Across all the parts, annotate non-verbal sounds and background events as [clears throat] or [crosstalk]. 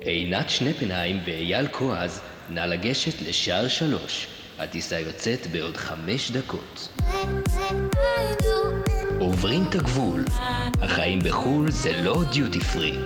עינת שנפנהיים ואייל כועז, נא לגשת לשער שלוש. הטיסה יוצאת בעוד חמש דקות. עוברים את הגבול. החיים בחו"ל זה לא דיוטי פרי.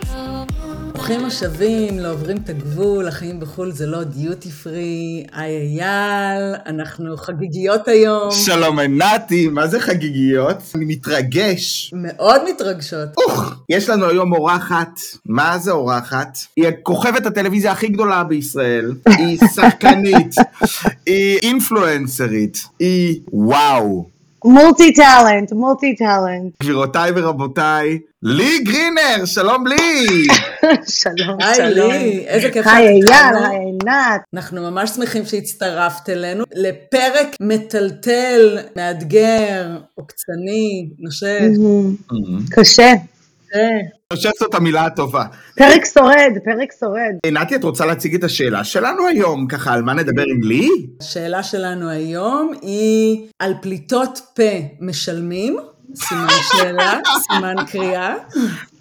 ברוכים השבים, לא עוברים את הגבול, החיים בחו"ל זה לא דיוטי פרי. היי אייל, אנחנו חגיגיות היום. שלום עינתי, מה זה חגיגיות? אני מתרגש. מאוד מתרגשות. אוח, יש לנו היום אורחת, מה זה אורחת? היא כוכבת הטלוויזיה הכי גדולה בישראל, היא שחקנית, [laughs] היא אינפלואנסרית, היא וואו. מולטי טאלנט, מולטי טאלנט. גבירותיי ורבותיי, לי גרינר, שלום לי! [laughs] שלום, היי שלום. לי, איזה כיף היי שאת אייל, איתנו. היי עינת. אנחנו ממש שמחים שהצטרפת אלינו לפרק מטלטל, מאתגר, עוקצני, נושך. קשה. אני חושב שזאת המילה הטובה. פרק שורד, פרק שורד. עינתי, את רוצה להציג את השאלה שלנו היום? ככה, על מה נדבר עם לי? השאלה שלנו היום היא על פליטות פה משלמים? סימן שאלה, [laughs] סימן קריאה.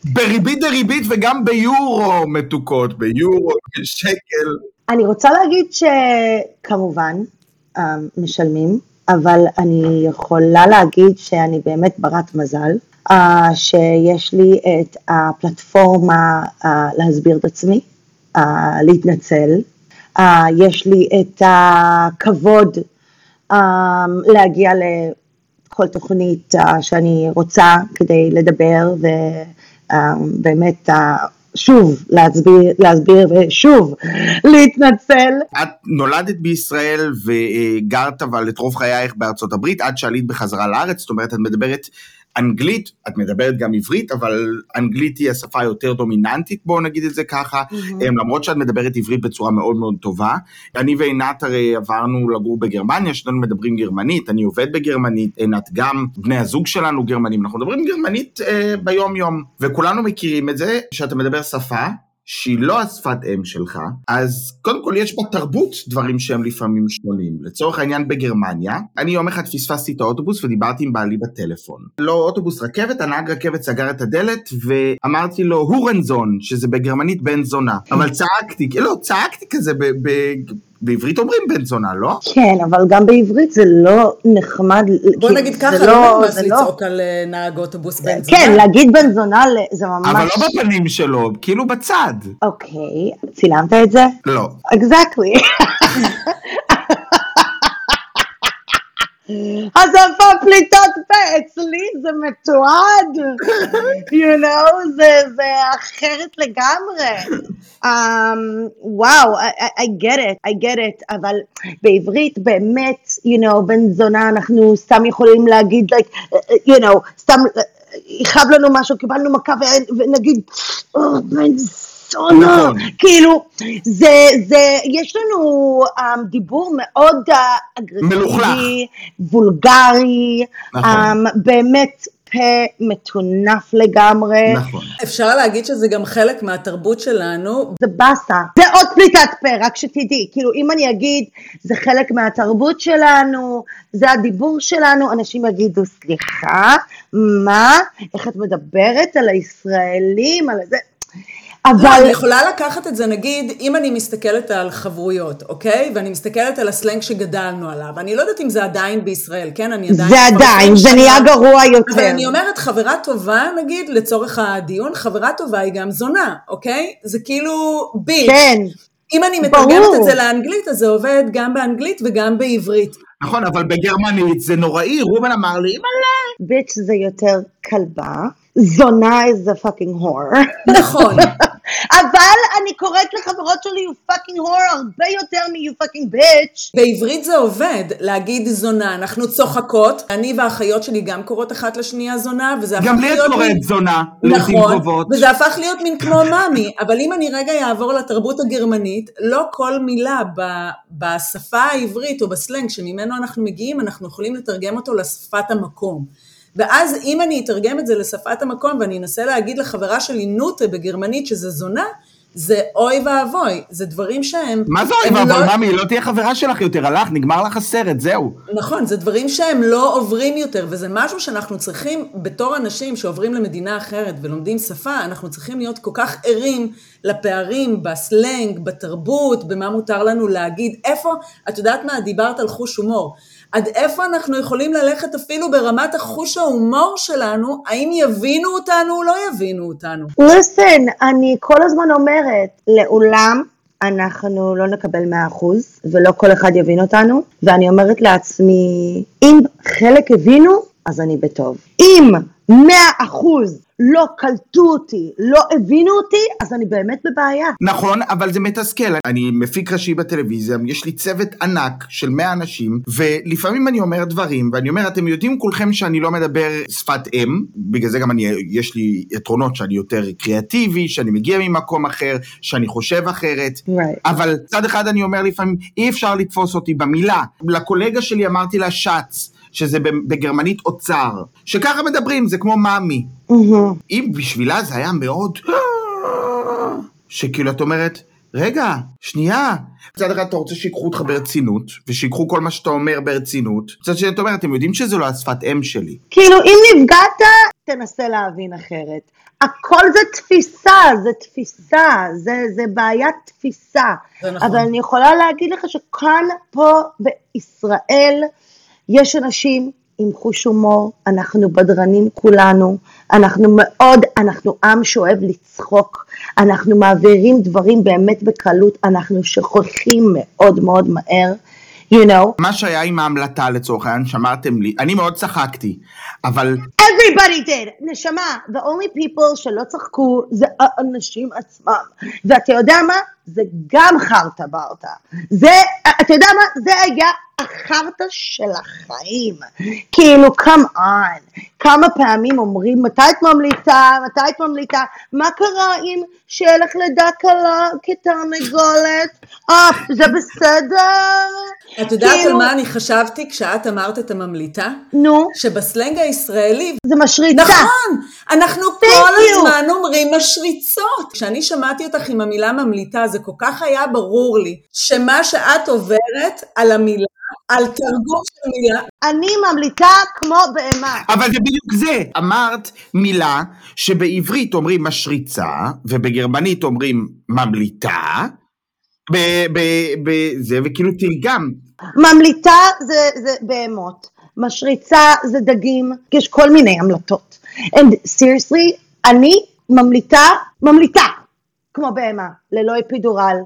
בריבית דריבית וגם ביורו מתוקות, ביורו, בשקל. אני רוצה להגיד שכמובן אה, משלמים, אבל אני יכולה להגיד שאני באמת ברת מזל, אה, שיש לי את הפלטפורמה אה, להסביר את עצמי, אה, להתנצל, יש לי את הכבוד להגיע לכל תוכנית שאני רוצה כדי לדבר ובאמת שוב להסביר, להסביר ושוב להתנצל. את נולדת בישראל וגרת אבל את רוב חייך בארצות הברית עד שעלית בחזרה לארץ, זאת אומרת את מדברת אנגלית, את מדברת גם עברית, אבל אנגלית היא השפה היותר דומיננטית, בואו נגיד את זה ככה, mm-hmm. למרות שאת מדברת עברית בצורה מאוד מאוד טובה. אני ועינת הרי עברנו לגור בגרמניה, שנינו מדברים גרמנית, אני עובד בגרמנית, עינת גם, בני הזוג שלנו גרמנים, אנחנו מדברים גרמנית אה, ביום יום, וכולנו מכירים את זה, שאתה מדבר שפה. שהיא לא השפת אם שלך, אז קודם כל יש בתרבות דברים שהם לפעמים שונים. לצורך העניין בגרמניה, אני יום אחד פספסתי את האוטובוס ודיברתי עם בעלי בטלפון. לא אוטובוס רכבת, הנהג רכבת סגר את הדלת ואמרתי לו הורנזון, שזה בגרמנית בן זונה. אבל צעקתי, לא, צעקתי כזה ב... ב בעברית אומרים בן זונה, לא? כן, אבל גם בעברית זה לא נחמד. בוא כאילו, נגיד זה ככה, לא- לא זה לא- לצעוק על אה, נהג אוטובוס בן זונה. כן, להגיד בן זונה זה ממש... אבל לא בפנים שלו, כאילו בצד. אוקיי, צילמת את זה? לא. אקזקטלי. [laughs] אז איפה פליטות פה? אצלי זה מתועד, [laughs] you know, זה, זה אחרת לגמרי. Um, וואו, I, I- I get it, I get it, אבל בעברית באמת, you know, בן זונה, אנחנו סתם יכולים להגיד, like, you know, סתם, אה, יכאב לנו משהו, קיבלנו מכה ונגיד, "Oh, בן זונה, נכון. כאילו, זה, זה, יש לנו um, דיבור מאוד מלוכלך. אגרסיבי, וולגרי, נכון. um, באמת פה מטונף לגמרי. נכון. אפשר להגיד שזה גם חלק מהתרבות שלנו. זה באסה. זה עוד פליטת פה, רק שתדעי. כאילו, אם אני אגיד, זה חלק מהתרבות שלנו, זה הדיבור שלנו, אנשים יגידו, סליחה, מה? איך את מדברת על הישראלים, על זה? לא, אבל... אני יכולה לקחת את זה, נגיד, אם אני מסתכלת על חברויות, אוקיי? ואני מסתכלת על הסלנג שגדלנו עליו. אני לא יודעת אם זה עדיין בישראל, כן? אני עדיין... זה עדיין, 20 זה. נהיה גרוע אבל יותר. אני אומרת, חברה טובה, נגיד, לצורך הדיון, חברה טובה היא גם זונה, אוקיי? זה כאילו ביץ'. כן, אם אני ברור. מתרגמת את זה לאנגלית, אז זה עובד גם באנגלית וגם בעברית. נכון, אבל בגרמנית זה נוראי, רובן אמר לי, מלא. ביץ' זה יותר כלבה, זונה is a fucking whore. נכון. [laughs] אבל אני קוראת לחברות שלי you fucking whore הרבה יותר מ-you fucking bitch. בעברית זה עובד, להגיד זונה, אנחנו צוחקות, אני והאחיות שלי גם קוראות אחת לשנייה זונה, וזה הפך גם לי את להיות קוראת מין- זונה, נכון, קרובות. וזה הפך להיות מין כמו מאמי, אבל אם אני רגע אעבור לתרבות הגרמנית, לא כל מילה ב- בשפה העברית או בסלנג שממנו אנחנו מגיעים, אנחנו יכולים לתרגם אותו לשפת המקום. ואז אם אני אתרגם את זה לשפת המקום ואני אנסה להגיד לחברה שלי נוטה בגרמנית שזה זונה, זה אוי ואבוי, זה דברים שהם... מה זה אוי ואבוי, לא- ממי, לא תהיה חברה שלך יותר, הלך, נגמר לך הסרט, זהו. נכון, זה דברים שהם לא עוברים יותר, וזה משהו שאנחנו צריכים, בתור אנשים שעוברים למדינה אחרת ולומדים שפה, אנחנו צריכים להיות כל כך ערים לפערים בסלנג, בתרבות, במה מותר לנו להגיד, איפה, את יודעת מה, דיברת על חוש הומור. עד איפה אנחנו יכולים ללכת אפילו ברמת החוש ההומור שלנו, האם יבינו אותנו או לא יבינו אותנו. listen, אני כל הזמן אומרת, לעולם אנחנו לא נקבל 100% ולא כל אחד יבין אותנו, ואני אומרת לעצמי, אם חלק הבינו, אז אני בטוב. אם 100% לא קלטו אותי, לא הבינו אותי, אז אני באמת בבעיה. נכון, אבל זה מתסכל. אני מפיק ראשי בטלוויזיה, יש לי צוות ענק של 100 אנשים, ולפעמים אני אומר דברים, ואני אומר, אתם יודעים כולכם שאני לא מדבר שפת אם, בגלל זה גם אני, יש לי יתרונות שאני יותר קריאטיבי, שאני מגיע ממקום אחר, שאני חושב אחרת. Right. אבל צד אחד אני אומר לפעמים, אי אפשר לתפוס אותי במילה. לקולגה שלי אמרתי לה שץ, שזה בגרמנית אוצר, שככה מדברים, זה כמו מאמי. אם בשבילה זה היה מאוד... שכאילו את אומרת, רגע, שנייה. מצד אחד אתה רוצה שיקחו אותך ברצינות, ושיקחו כל מה שאתה אומר ברצינות. מצד שני אתה אומר, אתם יודעים שזו לא השפת אם שלי. כאילו, אם נפגעת, תנסה להבין אחרת. הכל זה תפיסה, זה תפיסה, זה, זה בעיית תפיסה. זה נכון. אבל אני יכולה להגיד לך שכאן, פה בישראל, יש אנשים עם חוש הומור, אנחנו בדרנים כולנו, אנחנו מאוד, אנחנו עם שאוהב לצחוק, אנחנו מעבירים דברים באמת בקלות, אנחנו שוכחים מאוד מאוד מהר, you know, מה שהיה עם ההמלטה לצורך העניין, שמרתם לי, אני מאוד צחקתי, אבל everybody did, נשמה, the only people שלא צחקו זה האנשים עצמם, ואתה יודע מה? זה גם חרטה ברטה, זה, אתה יודע מה? זה היה החרטא של החיים, כאילו, come on, כמה פעמים אומרים, מתי את ממליטה, מתי את ממליטה, מה קרה אם שיהיה לך לידה קלה כתרנגולת, אה, זה בסדר? את יודעת על כאילו- מה אני חשבתי כשאת אמרת את הממליטה? נו, שבסלנג הישראלי זה משריצה. נכון, אנחנו כל. הזמן אומרים משריצות. כשאני שמעתי אותך עם המילה ממליטה, זה כל כך היה ברור לי, שמה שאת עוברת על המילה, על תרגום של מילה, אני ממליטה כמו בהמה. אבל זה בדיוק זה. אמרת מילה שבעברית אומרים משריצה, ובגרמנית אומרים ממליטה, ב- ב- בזה, וכאילו תרגם. ממליטה זה, זה בהמות, משריצה זה דגים, יש כל מיני המלטות. And seriously, אני ממליטה, ממליטה, כמו בהמה, ללא אפידורל,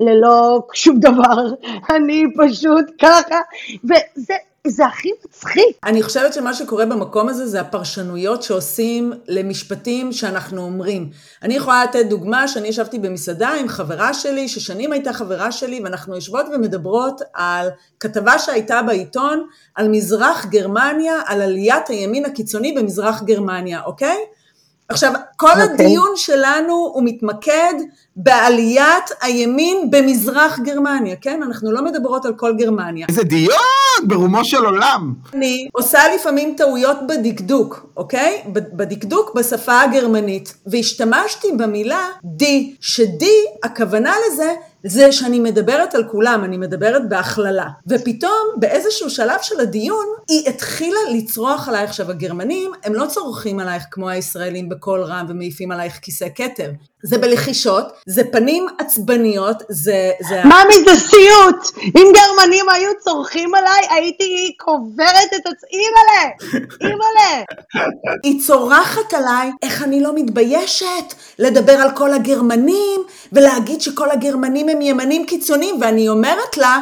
ללא שום דבר, [laughs] אני פשוט ככה, וזה זה הכי מצחיק. אני חושבת שמה שקורה במקום הזה זה הפרשנויות שעושים למשפטים שאנחנו אומרים. אני יכולה לתת דוגמה שאני ישבתי במסעדה עם חברה שלי, ששנים הייתה חברה שלי, ואנחנו יושבות ומדברות על כתבה שהייתה בעיתון על מזרח גרמניה, על עליית הימין הקיצוני במזרח גרמניה, אוקיי? עכשיו, כל אוקיי. הדיון שלנו הוא מתמקד בעליית הימין במזרח גרמניה, כן? אנחנו לא מדברות על כל גרמניה. איזה דיון ברומו של עולם. אני עושה לפעמים טעויות בדקדוק, אוקיי? בדקדוק בשפה הגרמנית, והשתמשתי במילה די, שדי, הכוונה לזה, זה שאני מדברת על כולם, אני מדברת בהכללה. ופתאום, באיזשהו שלב של הדיון, היא התחילה לצרוח עלייך. עכשיו, הגרמנים, הם לא צורכים עלייך כמו הישראלים בקול רם ומעיפים עלייך כיסא כתר. זה בלחישות, זה פנים עצבניות, זה... זה... ממי זה סיוט! אם גרמנים היו צורכים עליי, הייתי קוברת את עצמי, אימא'לה! אימא'לה! היא צורחת עליי, איך אני לא מתביישת לדבר על כל הגרמנים, ולהגיד שכל הגרמנים הם ימנים קיצוניים, ואני אומרת לה,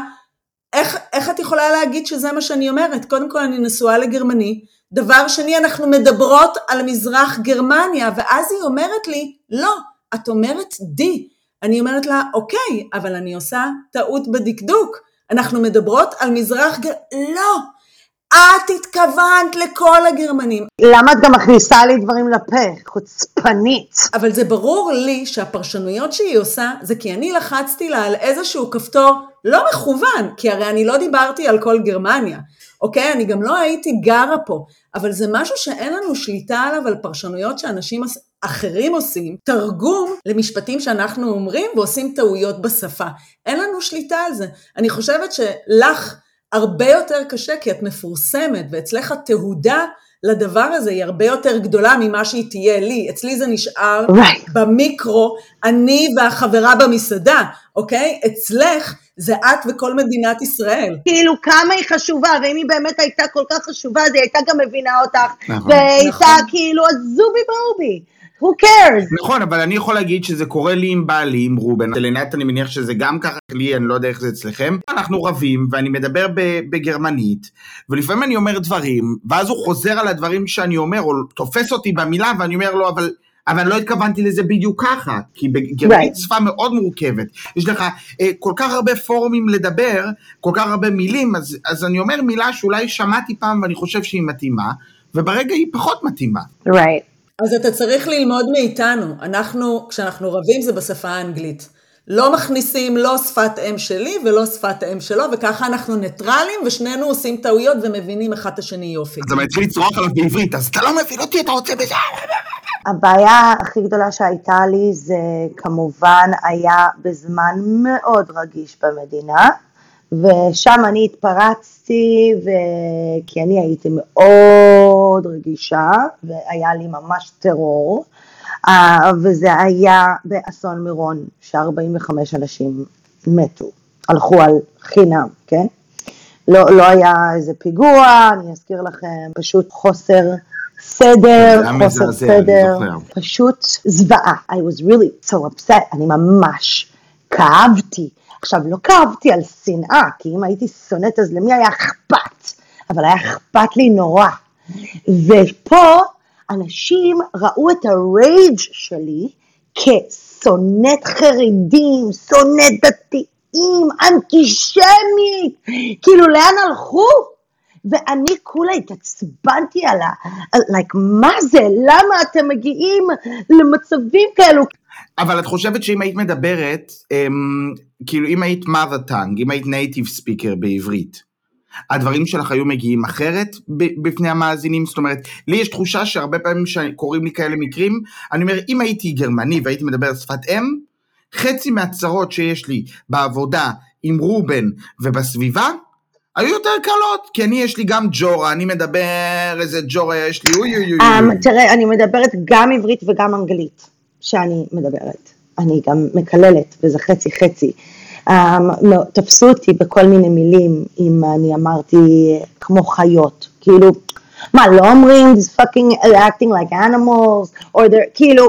איך, איך את יכולה להגיד שזה מה שאני אומרת? קודם כל אני נשואה לגרמני, דבר שני אנחנו מדברות על מזרח גרמניה, ואז היא אומרת לי, לא, את אומרת די. אני אומרת לה, אוקיי, אבל אני עושה טעות בדקדוק, אנחנו מדברות על מזרח גר... לא, את התכוונת לכל הגרמנים. למה את גם מכניסה לי דברים לפה? חוצפנית. אבל זה ברור לי שהפרשנויות שהיא עושה, זה כי אני לחצתי לה על איזשהו כפתור לא מכוון, כי הרי אני לא דיברתי על כל גרמניה, אוקיי? אני גם לא הייתי גרה פה, אבל זה משהו שאין לנו שליטה עליו, על פרשנויות שאנשים אחרים עושים, תרגום למשפטים שאנחנו אומרים ועושים טעויות בשפה. אין לנו שליטה על זה. אני חושבת שלך הרבה יותר קשה כי את מפורסמת ואצלך התהודה לדבר הזה היא הרבה יותר גדולה ממה שהיא תהיה לי. אצלי זה נשאר Right. במיקרו, אני והחברה במסעדה, אוקיי? אצלך זה את וכל מדינת ישראל. כאילו כמה היא חשובה, ואם היא באמת הייתה כל כך חשובה, אז היא הייתה גם מבינה אותך, נכון. והייתה נכון. כאילו הזובי בובי, who cares? נכון, אבל אני יכול להגיד שזה קורה לי עם בעלי, עם רובן. לנט אני מניח שזה גם ככה לי, אני לא יודע איך זה אצלכם. אנחנו רבים, ואני מדבר בגרמנית, ולפעמים אני אומר דברים, ואז הוא חוזר על הדברים שאני אומר, או תופס אותי במילה, ואני אומר לו, אבל... אבל לא התכוונתי לזה בדיוק ככה, כי בגרמנית Right. שפה מאוד מורכבת. יש לך אה, כל כך הרבה פורומים לדבר, כל כך הרבה מילים, אז, אז אני אומר מילה שאולי שמעתי פעם ואני חושב שהיא מתאימה, וברגע היא פחות מתאימה. Right. אז אתה צריך ללמוד מאיתנו. אנחנו, כשאנחנו רבים זה בשפה האנגלית. לא מכניסים לא שפת אם שלי ולא שפת אם שלו, וככה אנחנו ניטרלים, ושנינו עושים טעויות ומבינים אחד את השני יופי. אז אני מתחיל לצרוח עליו בעברית, אז אתה לא מבין אותי, אתה רוצה בזה. הבעיה הכי גדולה שהייתה לי זה כמובן היה בזמן מאוד רגיש במדינה, ושם אני התפרצתי, ו... כי אני הייתי מאוד רגישה, והיה לי ממש טרור, אה, וזה היה באסון מירון, ש-45 אנשים מתו, הלכו על חינם, כן? לא, לא היה איזה פיגוע, אני אזכיר לכם, פשוט חוסר סדר, זה חוסר אני סדר. פשוט זוועה. I was really so upset, אני ממש כאבתי. עכשיו, לא כאבתי על שנאה, כי אם הייתי שונאת אז למי היה אכפת? אבל היה אכפת לי נורא. ופה אנשים ראו את הרייג' שלי כשונאת חרדים, שונאת דתיים, אנטישמית, כאילו לאן הלכו? ואני כולה התעצבנתי על ה... like, מה זה? למה אתם מגיעים למצבים כאלו? אבל את חושבת שאם היית מדברת, אמ, כאילו אם היית mother tongue, אם היית native speaker בעברית, הדברים שלך היו מגיעים אחרת בפני המאזינים? זאת אומרת, לי יש תחושה שהרבה פעמים שקורים לי כאלה מקרים, אני אומר, אם הייתי גרמני והייתי מדבר שפת אם, חצי מהצרות שיש לי בעבודה עם רובן ובסביבה, היו יותר קלות, כי אני יש לי גם ג'ורה, אני מדבר איזה ג'ורה יש לי, אוי אוי אוי. אוי. תראה, אני מדברת גם עברית וגם אנגלית, שאני מדברת. אני גם מקללת, וזה חצי חצי. Um, לא, תפסו אותי בכל מיני מילים, אם אני אמרתי כמו חיות, כאילו, מה, לא אומרים, this fucking acting like animals, or they're, כאילו,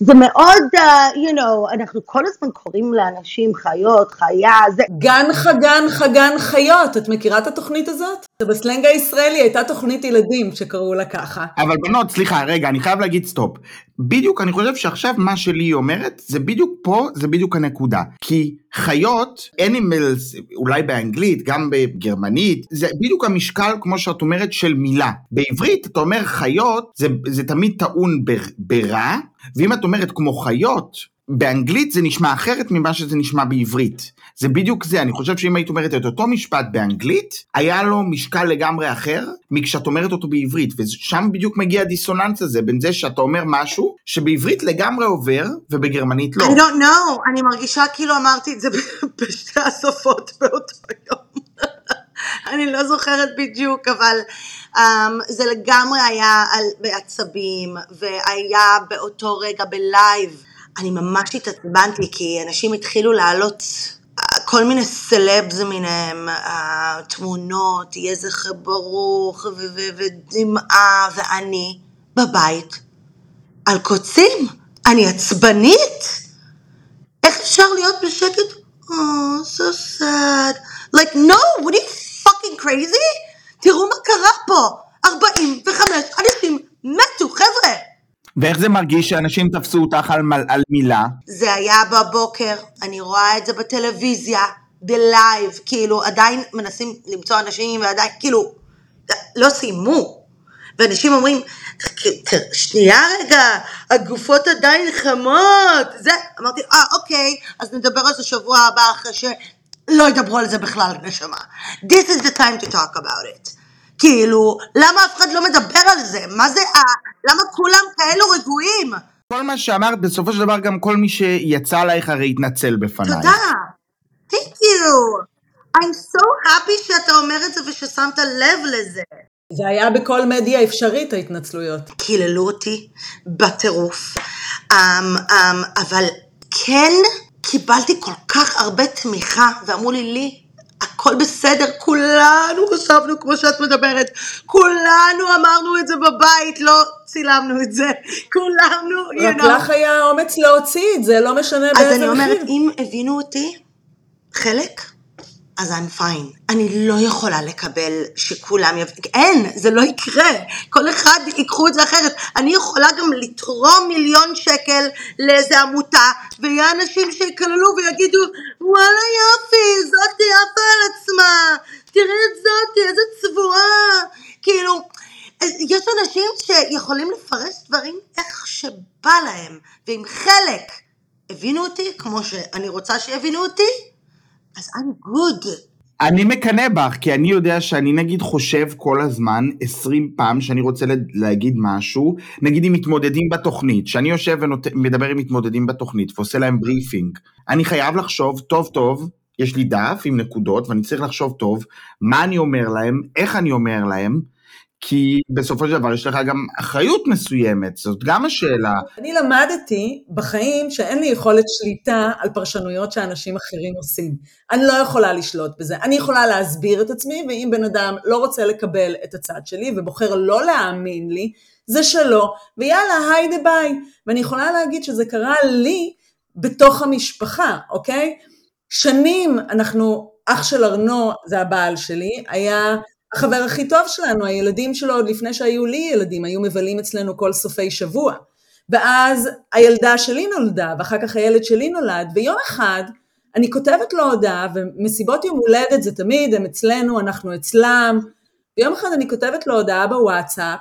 זה מאוד, uh, you know, אנחנו כל הזמן קוראים לאנשים חיות, חיה, זה, גן חגן חגן חיות, את מכירה את התוכנית הזאת? זה בסלנג הישראלי הייתה תוכנית ילדים שקראו לה ככה. אבל בנות, סליחה, רגע, אני חייב להגיד סטופ. בדיוק, אני חושב שעכשיו מה שלי אומרת, זה בדיוק פה, זה בדיוק הנקודה. כי חיות, animals, אולי באנגלית, גם בגרמנית, זה בדיוק המשקל, כמו שאת אומרת, של מילה. בעברית, אתה אומר חיות, זה, זה תמיד טעון ב, ברע, ואם את אומרת כמו חיות, באנגלית זה נשמע אחרת ממה שזה נשמע בעברית. זה בדיוק זה, אני חושב שאם היית אומרת את אותו משפט באנגלית, היה לו משקל לגמרי אחר מכשאת אומרת אותו בעברית, ושם בדיוק מגיע הדיסוננס הזה בין זה שאתה אומר משהו שבעברית לגמרי עובר ובגרמנית לא. I don't know, אני מרגישה כאילו אמרתי את זה [laughs] בשתי השפות באותו יום. אני לא זוכרת בדיוק, אבל um, זה לגמרי היה על, בעצבים, והיה באותו רגע בלייב. אני ממש התעצבנתי, כי אנשים התחילו להעלות אה, כל מיני סלבס למיניהם, אה, תמונות, יהיה זכר ברוך, ודמעה, ואני בבית על קוצים. אני עצבנית. איך אפשר להיות בשקט? Oh, so sad. Like, no, what are you fucking crazy? תראו מה קרה פה. 45 אנשים מתו, חבר'ה. ואיך זה מרגיש שאנשים תפסו אותך על, מל- על מילה? זה היה בבוקר, אני רואה את זה בטלוויזיה, בלייב, כאילו עדיין מנסים למצוא אנשים ועדיין, כאילו, לא סיימו. ואנשים אומרים, "ת- ת- שנייה רגע, הגופות עדיין חמות, זה, אמרתי, אה, אוקיי, אז נדבר על זה שבוע הבא אחרי שלא ידברו על זה בכלל, נשמה. This is the time to talk about it. כאילו, למה אף אחד לא מדבר על זה? מה זה, ה- למה כולם כאלו רגועים? כל מה שאמרת, בסופו של דבר גם כל מי שיצא עלייך הרי התנצל בפנייך. תודה. Thank you. I'm so happy שאתה אומר את זה וששמת לב לזה. זה היה בכל מדיה אפשרית, ההתנצלויות. קיללו אותי בטירוף. Um, um, אבל כן קיבלתי כל כך הרבה תמיכה, ואמרו לי, לי, הכל בסדר, כולנו חשבנו כמו שאת מדברת, כולנו אמרנו את זה בבית, לא צילמנו את זה, כולנו, you רק know. לך היה אומץ להוציא את זה, לא משנה אז באיזה אני אומרת, מחיר. אם הבינו אותי, חלק, אז I'm fine. אני לא יכולה לקבל שכולם יבינו, אין, זה לא יקרה. כל אחד ייקחו את זה אחרת. אני יכולה גם לתרום מיליון שקל לאיזה עמותה, ויהיה אנשים שיקללו ויגידו, וואלה יופי, זאתי עפה על עצמה, תראי את זאתי, איזה צבועה. כאילו, יש אנשים שיכולים לפרש דברים איך שבא להם, ואם חלק הבינו אותי כמו שאני רוצה שיבינו אותי, אז I'm good. אני מקנא בך, כי אני יודע שאני נגיד חושב כל הזמן 20 פעם שאני רוצה להגיד משהו, נגיד אם מתמודדים בתוכנית, שאני יושב ומדבר עם מתמודדים בתוכנית ועושה להם briefing, אני חייב לחשוב טוב טוב, יש לי דף עם נקודות ואני צריך לחשוב טוב מה אני אומר להם, איך אני אומר להם, כי בסופו של דבר יש לך גם אחריות מסוימת, זאת גם השאלה. אני למדתי בחיים שאין לי יכולת שליטה על פרשנויות שאנשים אחרים עושים. אני לא יכולה לשלוט בזה. אני יכולה להסביר את עצמי, ואם בן אדם לא רוצה לקבל את הצד שלי ובוחר לא להאמין לי, זה שלו, ויאללה, היידה ביי. ואני יכולה להגיד שזה קרה לי בתוך המשפחה, אוקיי? שנים אנחנו, אח של ארנו, זה הבעל שלי, היה החבר הכי טוב שלנו, הילדים שלו עוד לפני שהיו לי ילדים, היו מבלים אצלנו כל סופי שבוע. ואז הילדה שלי נולדה, ואחר כך הילד שלי נולד, ויום אחד אני כותבת לו הודעה, ומסיבות יום הולדת זה תמיד, הם אצלנו, אנחנו אצלם, ויום אחד אני כותבת לו הודעה בוואטסאפ,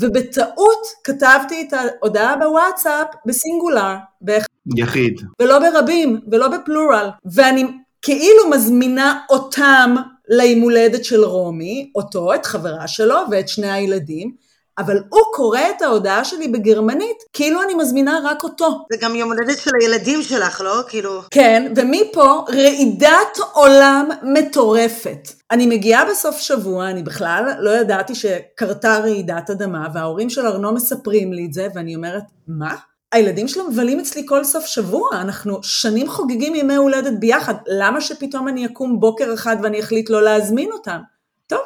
ובטעות כתבתי את ההודעה בוואטסאפ בסינגולר, באחד, יחיד. ולא ברבים, ולא בפלורל, ואני כאילו מזמינה אותם ליום הולדת של רומי, אותו, את חברה שלו ואת שני הילדים, אבל הוא קורא את ההודעה שלי בגרמנית, כאילו אני מזמינה רק אותו. זה גם יום הולדת של הילדים שלך, לא? כאילו... כן, ומפה רעידת עולם מטורפת. אני מגיעה בסוף שבוע, אני בכלל לא ידעתי שקרתה רעידת אדמה, וההורים של ארנו מספרים לי את זה, ואני אומרת, מה? הילדים שלו מבלים אצלי כל סוף שבוע, אנחנו שנים חוגגים ימי הולדת ביחד, למה שפתאום אני אקום בוקר אחד ואני אחליט לא להזמין אותם? טוב,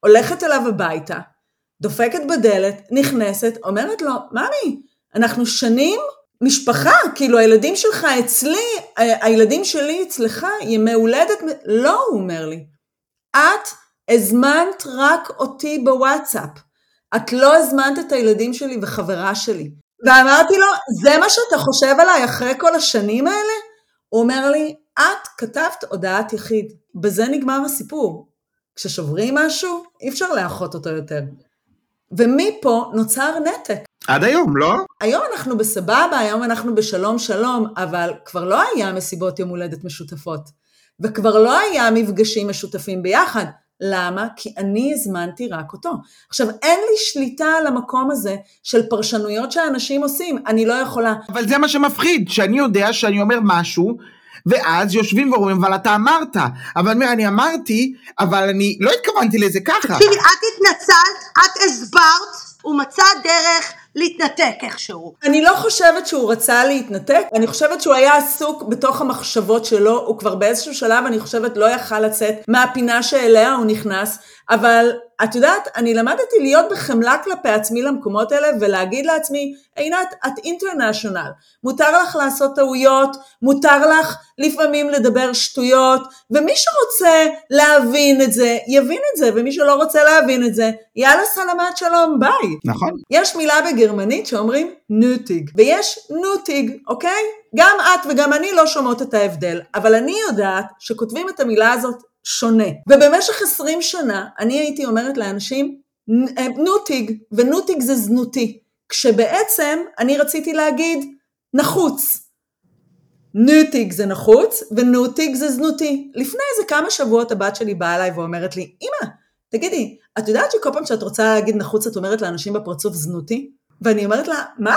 הולכת אליו הביתה, דופקת בדלת, נכנסת, אומרת לו, ממי, אנחנו שנים משפחה, כאילו הילדים שלך אצלי, ה- הילדים שלי אצלך, ימי הולדת, לא, הוא אומר לי, את הזמנת רק אותי בוואטסאפ, את לא הזמנת את הילדים שלי וחברה שלי. ואמרתי לו, זה מה שאתה חושב עליי אחרי כל השנים האלה? הוא אומר לי, את כתבת הודעת יחיד. בזה נגמר הסיפור. כששוברים משהו, אי אפשר לאחות אותו יותר. ומפה נוצר נתק. עד היום, לא? היום אנחנו בסבבה, היום אנחנו בשלום שלום, אבל כבר לא היה מסיבות יום הולדת משותפות. וכבר לא היה מפגשים משותפים ביחד. למה? כי אני הזמנתי רק אותו. עכשיו, אין לי שליטה על המקום הזה של פרשנויות שאנשים עושים, אני לא יכולה. אבל זה מה שמפחיד, שאני יודע שאני אומר משהו, ואז יושבים ואומרים, אבל אתה אמרת. אבל אני אומר, אני אמרתי, אבל אני לא התכוונתי לזה ככה. תקשיבי, את התנצלת, את הסברת, הוא מצא דרך להתנתק איכשהו. אני לא חושבת שהוא רצה להתנתק, אני חושבת שהוא היה עסוק בתוך המחשבות שלו, הוא כבר באיזשהו שלב, אני חושבת, לא יכל לצאת מהפינה שאליה הוא נכנס, אבל את יודעת, אני למדתי להיות בחמלה כלפי עצמי למקומות האלה, ולהגיד לעצמי, עינת, את אינטרנשיונל, מותר לך לעשות טעויות, מותר לך לפעמים לדבר שטויות, ומי שרוצה להבין את זה, יבין את זה, ומי שלא רוצה להבין את זה, יאללה סלמת שלום, ביי. נכון. יש מילה בגרמנית שאומרים נוטיג, ויש נוטיג, אוקיי? גם את וגם אני לא שומעות את ההבדל, אבל אני יודעת שכותבים את המילה הזאת שונה. ובמשך 20 שנה אני הייתי אומרת לאנשים "נ- אה, נוטיג, ונוטיג זה זנותי, כשבעצם אני רציתי להגיד נחוץ. נוטיג זה נחוץ, ונוטיג זה זנותי. לפני איזה כמה שבועות הבת שלי באה אליי ואומרת לי, אמא, תגידי, את יודעת שכל פעם שאת רוצה להגיד נחוץ את אומרת לאנשים בפרצוף זנותי? ואני אומרת לה, מה?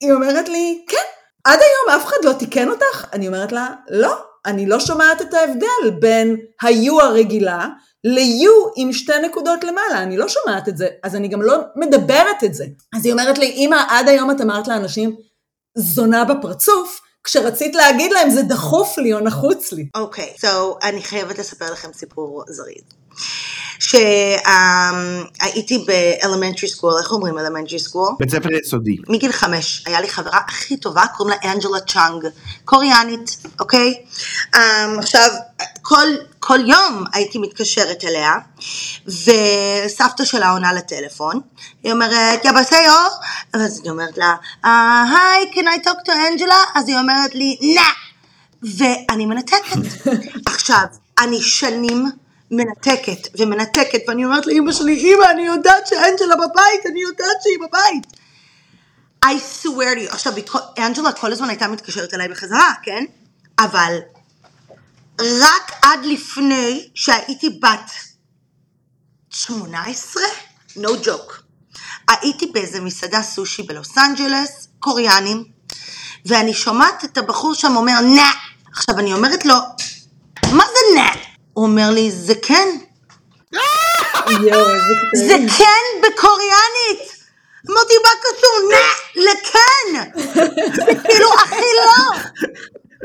היא אומרת לי, כן, עד היום אף אחד לא תיקן אותך? אני אומרת לה, לא, אני לא שומעת את ההבדל בין ה-U הרגילה ל-U עם שתי נקודות למעלה, אני לא שומעת את זה, אז אני גם לא מדברת את זה. אז היא אומרת לי, אמא, עד היום את אמרת לאנשים, זונה בפרצוף, כשרצית להגיד להם זה דחוף לי או נחוץ לי. אוקיי, okay, so אני חייבת לספר לכם סיפור זריז. שהייתי ב elementary school, איך אומרים elementary school? בית ספר יסודי. מגיל חמש, היה לי חברה הכי טובה, קוראים לה אנג'לה צ'אנג, קוריאנית, אוקיי? Um, עכשיו, כל, כל יום הייתי מתקשרת אליה, וסבתא שלה עונה לטלפון, היא אומרת, יבסיו, אז אני אומרת לה, היי, can I talk to אנג'לה? אז היא אומרת לי, נה, ואני מנתקת. [laughs] עכשיו, אני שנים מנתקת ומנתקת, ואני אומרת לאימא שלי, אימא, אני יודעת שאנג'לה בבית, אני יודעת שהיא בבית. I swear to you, עכשיו, אנג'לה כל הזמן הייתה מתקשרת אליי בחזרה, כן? אבל רק עד לפני שהייתי בת 18, no joke, הייתי באיזה מסעדה סושי בלוס אנג'לס, קוריאנים, ואני שומעת את הבחור שם אומר, נה. עכשיו, אני אומרת לו, מה זה נה? הוא אומר לי, זה כן. זה כן בקוריאנית. אמרתי, מה קשור? נה, לכן. זה כאילו הכי לא.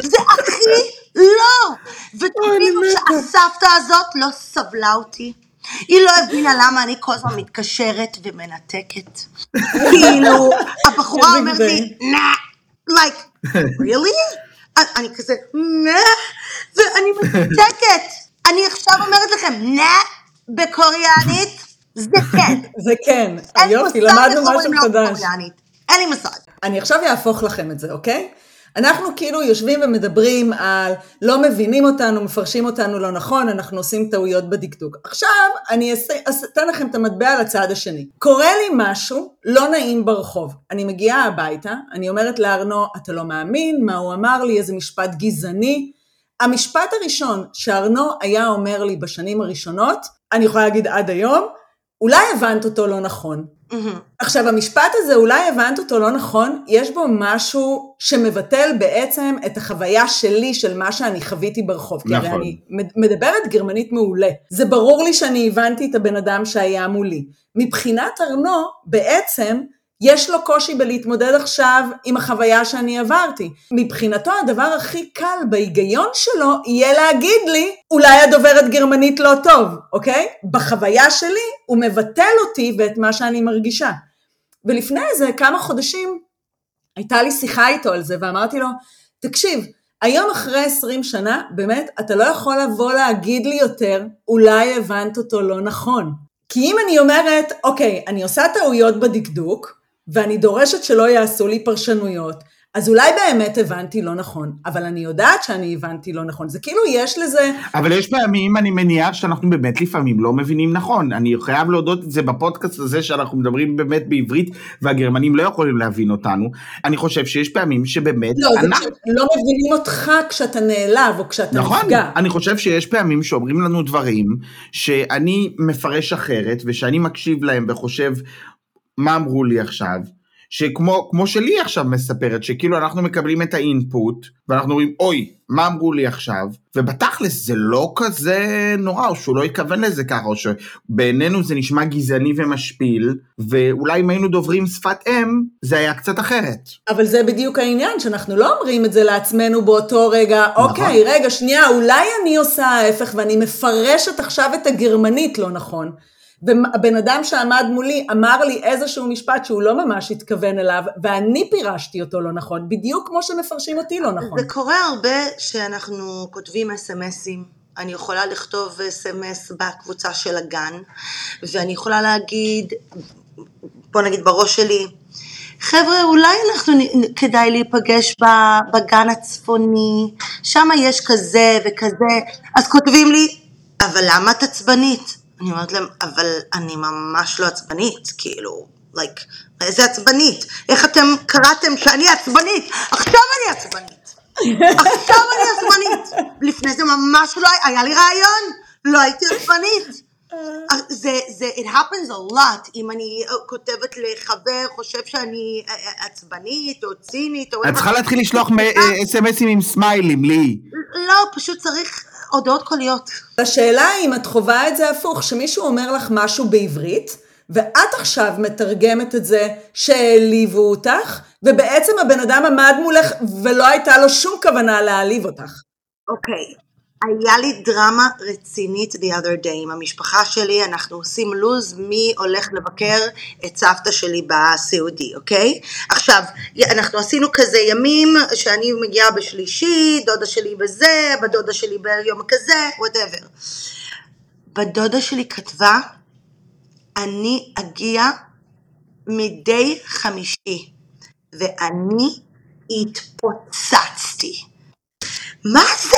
זה הכי לא. ותבינו שהסבתא הזאת לא סבלה אותי. היא לא הבינה למה אני כל הזמן מתקשרת ומנתקת. כאילו, הבחורה אומרת לי, נה, like, really? אני כזה, נה, ואני מנתקת. אני עכשיו אומרת לכם, נה בקוריאנית, זה כן. [laughs] זה כן. יופי, למדנו משהו חדש. אין לי מושג. אני עכשיו אהפוך לכם את זה, אוקיי? אנחנו כאילו יושבים ומדברים על לא מבינים אותנו, מפרשים אותנו לא נכון, אנחנו עושים טעויות בדקדוק. עכשיו אני אתן לכם את המטבע לצד השני. קורה לי משהו לא נעים ברחוב. אני מגיעה הביתה, אני אומרת לארנו, אתה לא מאמין, מה הוא אמר לי, איזה משפט גזעני. המשפט הראשון שארנו היה אומר לי בשנים הראשונות, אני יכולה להגיד עד היום, אולי הבנת אותו לא נכון. Mm-hmm. עכשיו, המשפט הזה, אולי הבנת אותו לא נכון, יש בו משהו שמבטל בעצם את החוויה שלי של מה שאני חוויתי ברחוב. נכון. כי הרי אני מדברת גרמנית מעולה. זה ברור לי שאני הבנתי את הבן אדם שהיה מולי. מבחינת ארנו, בעצם, יש לו קושי בלהתמודד עכשיו עם החוויה שאני עברתי. מבחינתו הדבר הכי קל בהיגיון שלו יהיה להגיד לי, אולי הדוברת גרמנית לא טוב, אוקיי? בחוויה שלי הוא מבטל אותי ואת מה שאני מרגישה. ולפני איזה כמה חודשים הייתה לי שיחה איתו על זה ואמרתי לו, תקשיב, היום אחרי 20 שנה, באמת, אתה לא יכול לבוא להגיד לי יותר, אולי הבנת אותו לא נכון. כי אם אני אומרת, אוקיי, אני עושה טעויות בדקדוק, ואני דורשת שלא יעשו לי פרשנויות, אז אולי באמת הבנתי לא נכון, אבל אני יודעת שאני הבנתי לא נכון, זה כאילו יש לזה... אבל יש פעמים, אני מניח שאנחנו באמת לפעמים לא מבינים נכון, אני חייב להודות את זה בפודקאסט הזה שאנחנו מדברים באמת בעברית, והגרמנים לא יכולים להבין אותנו, אני חושב שיש פעמים שבאמת... לא, אנחנו... זה לא מבינים אותך כשאתה נעלב או כשאתה נכון, נפגע. נכון, אני חושב שיש פעמים שאומרים לנו דברים שאני מפרש אחרת, ושאני מקשיב להם וחושב, מה אמרו לי עכשיו, שכמו כמו שלי עכשיו מספרת, שכאילו אנחנו מקבלים את האינפוט, ואנחנו אומרים, אוי, מה אמרו לי עכשיו? ובתכלס זה לא כזה נורא, או שהוא לא התכוון לזה ככה, או שבעינינו זה נשמע גזעני ומשפיל, ואולי אם היינו דוברים שפת אם, זה היה קצת אחרת. אבל זה בדיוק העניין, שאנחנו לא אומרים את זה לעצמנו באותו רגע, נכון. אוקיי, רגע, שנייה, אולי אני עושה ההפך ואני מפרשת עכשיו את הגרמנית לא נכון. והבן אדם שעמד מולי אמר לי איזשהו משפט שהוא לא ממש התכוון אליו, ואני פירשתי אותו לא נכון, בדיוק כמו שמפרשים אותי לא נכון. זה קורה הרבה שאנחנו כותבים אס.אם.אסים. אני יכולה לכתוב אס.אם.אס בקבוצה של הגן, ואני יכולה להגיד, בוא נגיד בראש שלי, חבר'ה, אולי אנחנו, כדאי להיפגש בגן הצפוני, שם יש כזה וכזה, אז כותבים לי, אבל למה את עצבנית? אני אומרת להם, אבל אני ממש לא עצבנית, כאילו, like, איזה עצבנית? איך אתם קראתם שאני עצבנית? עכשיו אני עצבנית. עכשיו אני עצבנית. לפני זה ממש לא היה לי רעיון, לא הייתי עצבנית. אה, זה, זה, it happens a lot, אם אני אה, כותבת לחבר, חושב שאני אה, אה, עצבנית או צינית או... את צריכה להתחיל לשלוח אס.אם.אסים עם סמיילים, לי. לא, פשוט צריך הודעות קוליות. השאלה היא אם את חווה את זה הפוך, שמישהו אומר לך משהו בעברית, ואת עכשיו מתרגמת את זה שהעליבו אותך, ובעצם הבן אדם עמד מולך ולא הייתה לו שום כוונה להעליב אותך. אוקיי, היה לי דרמה רצינית the other day עם המשפחה שלי, אנחנו עושים לו"ז מי הולך לבקר את סבתא שלי בסיעודי, אוקיי? עכשיו, אנחנו עשינו כזה ימים שאני מגיעה בשלישי, דודה שלי בזה, בדודה שלי ביום כזה, whatever. בדודה שלי כתבה, אני אגיע מדי חמישי, ואני התפוצצתי. מה זה?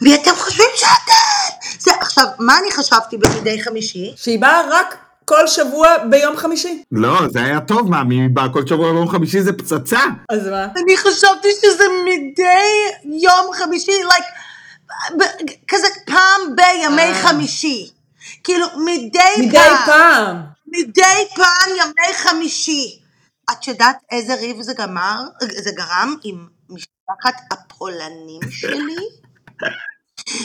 מי אתם חושבים שאתם? זה, עכשיו, מה אני חשבתי במדי חמישי? שהיא באה רק כל שבוע ביום חמישי. לא, זה היה טוב, מה, מי בא כל שבוע ביום חמישי זה פצצה. אז מה? אני חשבתי שזה מדי יום חמישי, like, כזה פעם בימי אה. חמישי. כאילו, מדי, מדי פעם. מדי פעם ימי חמישי. את יודעת איזה ריב זה גמר? זה גרם עם משפחת הפולנים שלי?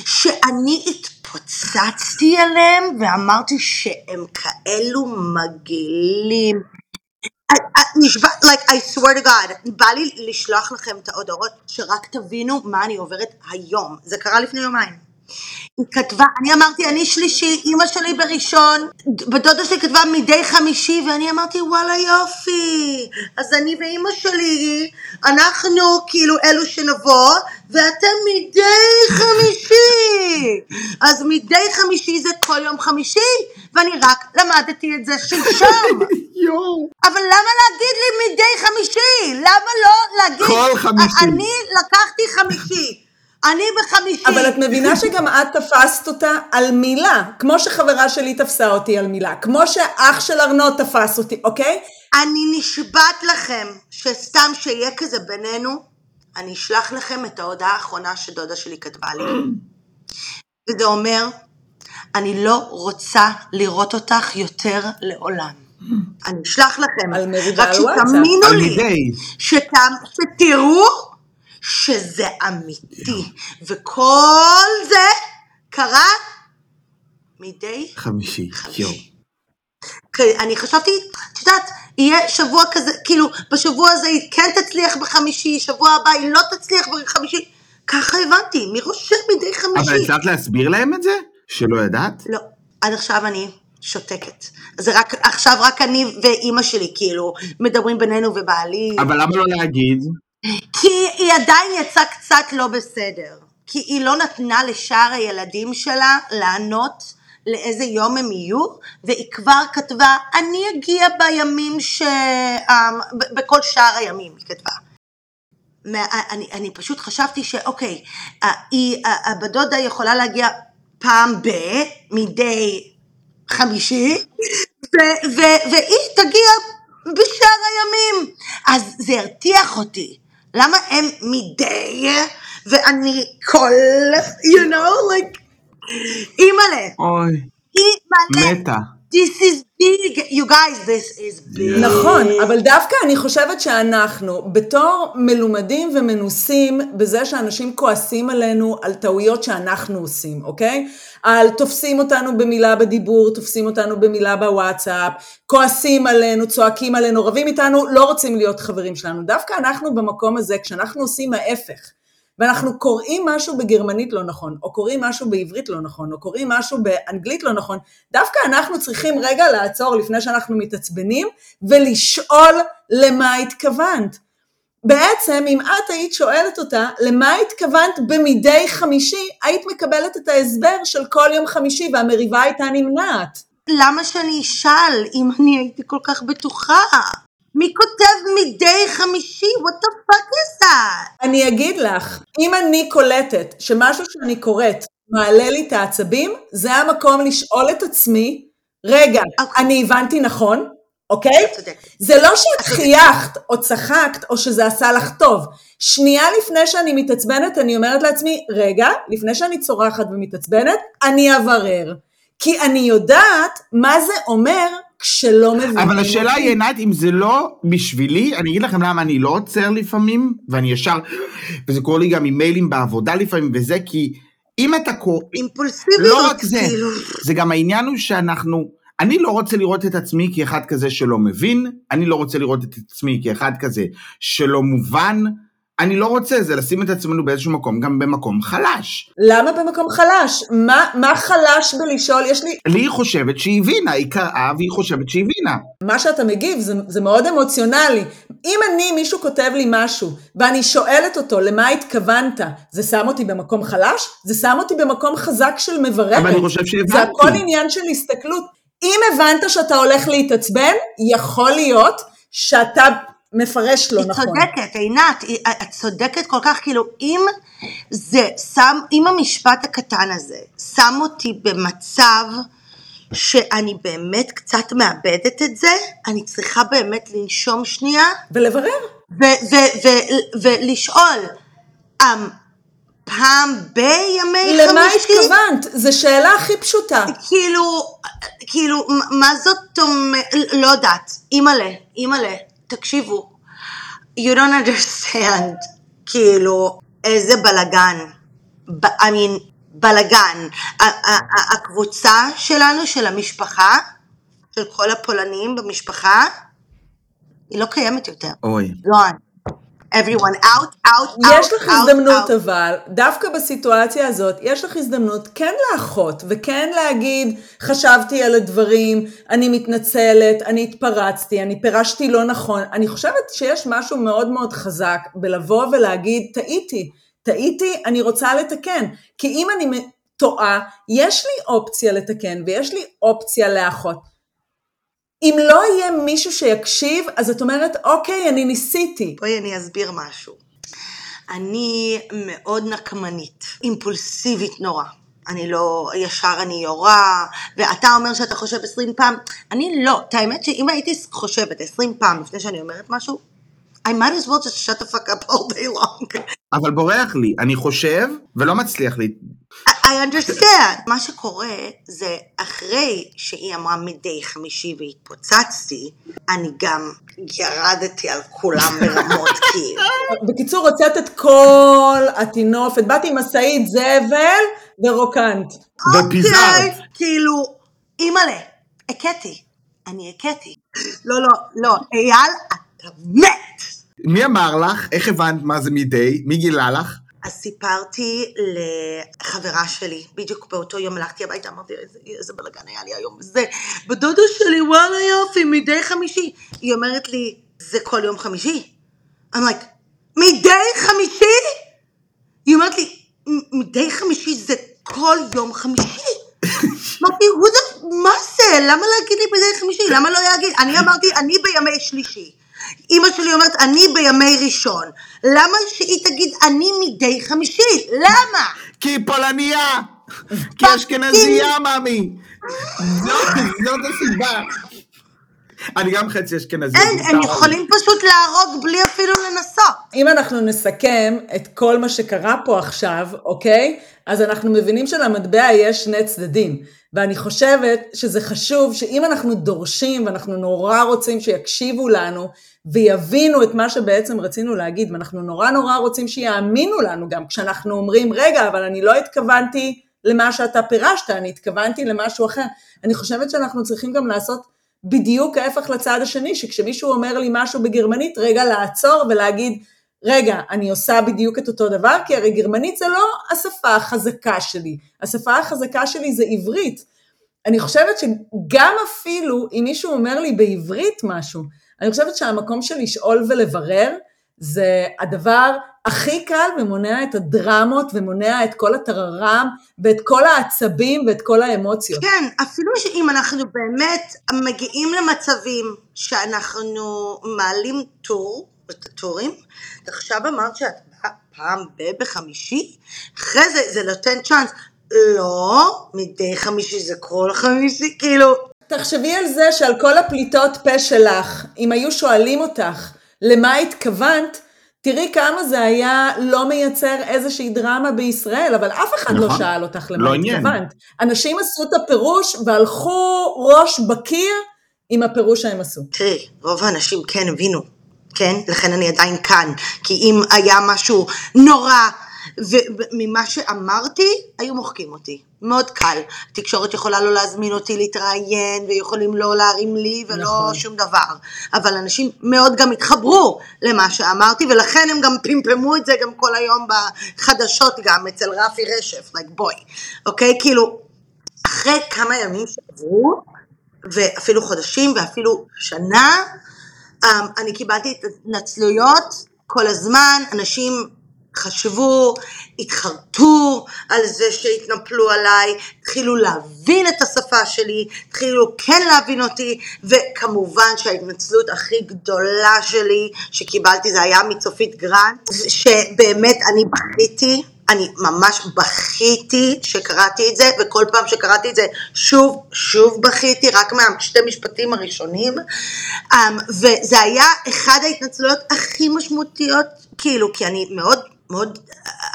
שאני התפוצצתי עליהם ואמרתי שהם כאלו מגעילים. נשבע, like I swear to God, בא לי לשלוח לכם את ההודעות שרק תבינו מה אני עוברת היום. זה קרה לפני יומיים. היא כתבה, אני אמרתי, אני שלישי, אימא שלי בראשון, בדודה שלי כתבה מדי חמישי, ואני אמרתי, וואלה יופי, אז אני ואימא שלי, אנחנו כאילו אלו שנבוא, ואתם מדי חמישי. אז מדי חמישי זה כל יום חמישי, ואני רק למדתי את זה שלשום. [laughs] אבל למה להגיד לי מדי חמישי? למה לא להגיד... כל חמישי. אני לקחתי חמישי. אני בחמישי. אבל את מבינה [laughs] שגם את תפסת אותה על מילה, כמו שחברה שלי תפסה אותי על מילה, כמו שאח של ארנוד תפס אותי, אוקיי? אני נשבעת לכם שסתם שיהיה כזה בינינו, אני אשלח לכם את ההודעה האחרונה שדודה שלי כתבה לי. [clears throat] וזה אומר, אני לא רוצה לראות אותך יותר לעולם. [clears throat] אני אשלח לכם. רק. שתאמינו על לי, שתראו שזה אמיתי. וכל זה קרה מדי חמישי. כי אני חשבתי, את יודעת, יהיה שבוע כזה, כאילו, בשבוע הזה היא כן תצליח בחמישי, שבוע הבא היא לא תצליח בחמישי. ככה הבנתי, מראש מדי אבל חמישי. הצלחת להסביר להם את זה? שלא ידעת? לא, עד עכשיו אני שותקת. זה רק, עכשיו רק אני ואימא שלי, כאילו, מדברים בינינו ובעלי. אבל למה לא להגיד? כי היא עדיין יצאה קצת לא בסדר. כי היא לא נתנה לשאר הילדים שלה לענות לאיזה יום הם יהיו, והיא כבר כתבה, אני אגיע בימים ש... ב- בכל שאר הימים, היא כתבה. אני, אני פשוט חשבתי שאוקיי, היא, הבת דודה יכולה להגיע פעם ב... מדי חמישי, ו, ו, והיא תגיע בשאר הימים. אז זה הרתיח אותי. למה הם מדי ואני כל, you know, like, אימא'לה, אוי, אימא'לה, מתה. This is big, you guys, this is big. נכון, אבל דווקא אני חושבת שאנחנו, בתור מלומדים ומנוסים בזה שאנשים כועסים עלינו על טעויות שאנחנו עושים, אוקיי? על תופסים אותנו במילה בדיבור, תופסים אותנו במילה בוואטסאפ, כועסים עלינו, צועקים עלינו, רבים איתנו, לא רוצים להיות חברים שלנו. דווקא אנחנו במקום הזה, כשאנחנו עושים ההפך, ואנחנו קוראים משהו בגרמנית לא נכון, או קוראים משהו בעברית לא נכון, או קוראים משהו באנגלית לא נכון, דווקא אנחנו צריכים רגע לעצור לפני שאנחנו מתעצבנים, ולשאול למה התכוונת. בעצם, אם את היית שואלת אותה, למה התכוונת במדי חמישי, היית מקבלת את ההסבר של כל יום חמישי, והמריבה הייתה נמנעת. למה שאני אשאל אם אני הייתי כל כך בטוחה? מי כותב מדי חמישי? What the fuck is that? אני אגיד לך, אם אני קולטת שמשהו שאני קוראת מעלה לי את העצבים, זה המקום לשאול את עצמי, רגע, אוקיי. אני הבנתי נכון, אוקיי? צודקת. זה לא שאת חייכת או צחקת או שזה עשה לך טוב. שנייה לפני שאני מתעצבנת, אני אומרת לעצמי, רגע, לפני שאני צורחת ומתעצבנת, אני אברר. כי אני יודעת מה זה אומר כשלא מבינים אבל השאלה. היא, עינת, אם זה לא בשבילי, אני אגיד לכם למה אני לא עוצר לפעמים, ואני ישר, וזה קורה לי גם עם מיילים בעבודה לפעמים וזה, כי אם אתה קורא, אימפולסיביות, לא רק זה, כאילו. זה גם העניין הוא שאנחנו, אני לא רוצה לראות את עצמי כאחד כזה שלא מבין, אני לא רוצה לראות את עצמי כאחד כזה שלא מובן, אני לא רוצה זה לשים את עצמנו באיזשהו מקום, גם במקום חלש. למה במקום חלש? מה, מה חלש בלשאול? יש לי... לי היא חושבת שהיא הבינה, היא קראה והיא חושבת שהיא הבינה. מה שאתה מגיב זה, זה מאוד אמוציונלי. אם אני, מישהו כותב לי משהו, ואני שואלת אותו למה התכוונת, זה שם אותי במקום חלש? זה שם אותי במקום חזק של מברכת. אבל אני חושב שהבנתי. זה הכל עניין של הסתכלות. אם הבנת שאתה הולך להתעצבן, יכול להיות שאתה מפרש לא היא נכון. צודקת, עינת, היא- את צודקת כל כך, כאילו, אם זה שם, אם המשפט הקטן הזה שם אותי במצב שאני באמת קצת מאבדת את זה, אני צריכה באמת לנשום שנייה ולברר. ולשאול, um, פעם בימי למה חמישי? התכוונת? זו שאלה הכי פשוטה. כאילו, כאילו, מה זאת אומרת, לא יודעת, אימא'לה, אימא'לה, תקשיבו, you don't understand, כאילו, איזה בלאגן, ב- I mean, ה- הקבוצה שלנו, של המשפחה, של כל הפולנים במשפחה, היא לא קיימת יותר, אוי. gone, everyone out, out, out, יש לך out, הזדמנות out. אבל, דווקא בסיטואציה הזאת, יש לך הזדמנות כן לאחות, וכן להגיד, חשבתי על הדברים, אני מתנצלת, אני התפרצתי, אני פירשתי לא נכון. אני חושבת שיש משהו מאוד מאוד חזק בלבוא ולהגיד, טעיתי, טעיתי, אני רוצה לתקן. כי אם אני טועה, יש לי אופציה לתקן, ויש לי אופציה לאחות. אם לא יהיה מישהו שיקשיב, אז את אומרת, אוקיי, אני ניסיתי. בואי אני אסביר משהו. אני מאוד נקמנית, אימפולסיבית נורא. אני לא, ישר אני יורה, ואתה אומר שאתה חושב עשרים פעם, אני לא. את האמת שאם הייתי חושבת עשרים פעם לפני שאני אומרת משהו, I might as well just shut the fuck up all day long. אבל בורח לי, אני חושב, ולא מצליח לי. I understand. מה שקורה זה אחרי שהיא אמרה מדי חמישי והתפוצצתי, אני גם ירדתי על כולם ברמות כאילו. [laughs] בקיצור, הוצאת את כל הטינופת, באתי עם משאית זבל ורוקנת. ופיזרת. אוקיי, כאילו, אימא'לה, הכיתי, אני הכיתי. לא, לא, לא, אייל, אתה מת. מי אמר לך? איך הבנת מה זה מדי? מי גילה לך? אז סיפרתי לחברה שלי, בדיוק באותו יום הלכתי הביתה, אמרתי איזה, איזה בלאגן היה לי היום, זה, בדודה שלי, וואלה יופי, מדי חמישי. היא אומרת לי, זה כל יום חמישי? I'm like, מדי חמישי? היא אומרת לי, "מ- מדי חמישי זה כל יום חמישי. [laughs] אמרתי, "Who the- מה זה? למה להגיד לי מדי חמישי? למה לא להגיד? אני אמרתי, אני בימי שלישי. אימא שלי אומרת, אני בימי ראשון. למה שהיא תגיד, אני מדי חמישי? למה? כי היא פולניה! [laughs] כי אשכנזייה, מאמי! זאת זאת הסיבה. אני גם חצי אשכנזי. אין, הם. יכולים פשוט להרוג בלי אפילו לנסות. אם אנחנו נסכם את כל מה שקרה פה עכשיו, אוקיי? אז אנחנו מבינים שלמטבע יש שני צדדים. ואני חושבת שזה חשוב שאם אנחנו דורשים ואנחנו נורא רוצים שיקשיבו לנו ויבינו את מה שבעצם רצינו להגיד, ואנחנו נורא נורא רוצים שיאמינו לנו גם כשאנחנו אומרים, רגע, אבל אני לא התכוונתי למה שאתה פירשת, אני התכוונתי למשהו אחר. אני חושבת שאנחנו צריכים גם לעשות בדיוק ההפך לצד השני, שכשמישהו אומר לי משהו בגרמנית, רגע לעצור ולהגיד, רגע, אני עושה בדיוק את אותו דבר, כי הרי גרמנית זה לא השפה החזקה שלי, השפה החזקה שלי זה עברית. אני חושבת שגם אפילו אם מישהו אומר לי בעברית משהו, אני חושבת שהמקום של לשאול ולברר, זה הדבר הכי קל ומונע את הדרמות ומונע את כל הטררם ואת כל העצבים ואת כל האמוציות. כן, אפילו שאם אנחנו באמת מגיעים למצבים שאנחנו מעלים טור, את הטורים, את עכשיו אמרת שאת פעם ב- בחמישי, אחרי זה זה נותן צ'אנס. לא, מדי חמישי זה כל חמישי, כאילו, תחשבי על זה שעל כל הפליטות פה שלך, אם היו שואלים אותך למה התכוונת, תראי כמה זה היה לא מייצר איזושהי דרמה בישראל, אבל אף אחד לא נכון. שאל אותך למה לא. התכוונת. אנשים עשו את הפירוש והלכו ראש בקיר עם הפירוש שהם עשו. תראי, רוב האנשים כן הבינו, כן? לכן אני עדיין כאן. כי אם היה משהו נורא, וממה שאמרתי, היו מוחקים אותי. מאוד קל. התקשורת יכולה לא להזמין אותי להתראיין, ויכולים לא להרים לי, ולא נכון. שום דבר. אבל אנשים מאוד גם התחברו למה שאמרתי, ולכן הם גם פמפמו את זה גם כל היום בחדשות גם, אצל רפי רשף, like בואי. אוקיי? כאילו, אחרי כמה ימים שעברו, ואפילו חודשים ואפילו שנה, um, אני קיבלתי התנצלויות כל הזמן, אנשים חשבו, התחרטו על זה שהתנפלו עליי, התחילו להבין את השפה שלי, התחילו כן להבין אותי, וכמובן שההתנצלות הכי גדולה שלי שקיבלתי זה היה מצופית גרנט, שבאמת אני בכיתי, אני ממש בכיתי שקראתי את זה, וכל פעם שקראתי את זה שוב, שוב בכיתי, רק מהשתי משפטים הראשונים, um, וזה היה אחד ההתנצלויות הכי משמעותיות, כאילו, כי אני מאוד מאוד